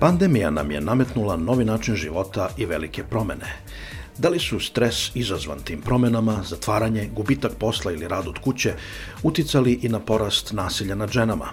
Pandemija nam je nametnula novi način života i velike promene. Da li su stres izazvan tim promenama, zatvaranje, gubitak posla ili rad od kuće uticali i na porast nasilja nad ženama?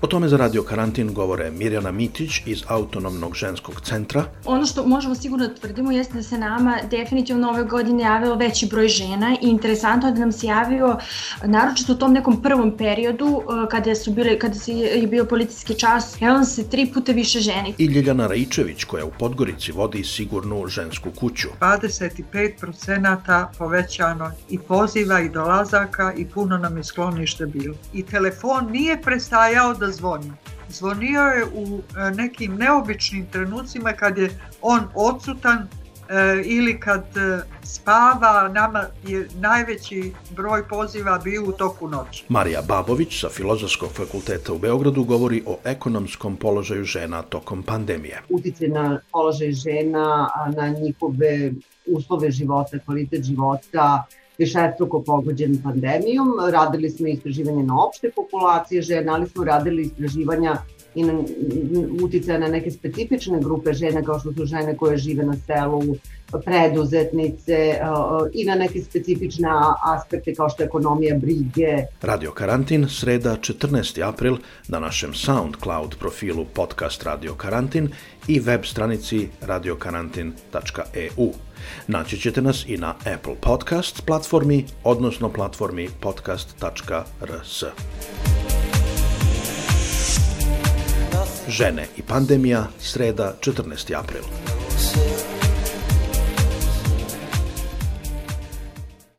O tome za Radio Karantin govore Mirjana Mitić iz Autonomnog ženskog centra. Ono što možemo sigurno da tvrdimo jeste da se nama definitivno ove godine javilo veći broj žena i interesantno da nam se javio naročito u tom nekom prvom periodu e, kada su bile kada se je bio policijski čas, javilo se tri puta više ženi. I Ljiljana Raičević koja u Podgorici vodi sigurnu žensku kuću. 25% povećano i poziva i dolazaka i puno nam je sklonište bilo. I telefon nije prestajao da zvoni. Zvonio je u e, nekim neobičnim trenucima kad je on odsutan e, ili kad e, spava, nama je najveći broj poziva bio u toku noći. Marija Babović sa Filozofskog fakulteta u Beogradu govori o ekonomskom položaju žena tokom pandemije. Utice na položaj žena, na njihove uslove života, kvalitet života, višestruko pogođen pandemijom. Radili smo istraživanje na opšte populacije žena, ali smo radili istraživanja i na uticaja na neke specifične grupe žena kao što su žene koje žive na selu, preduzetnice i na neke specifične aspekte kao što je ekonomija brige. Radio Karantin, sreda 14. april na našem SoundCloud profilu podcast Radio Karantin i web stranici radiokarantin.eu. Naći ćete nas i na Apple Podcast platformi, odnosno platformi podcast.rs. Žene i pandemija, sreda 14. april.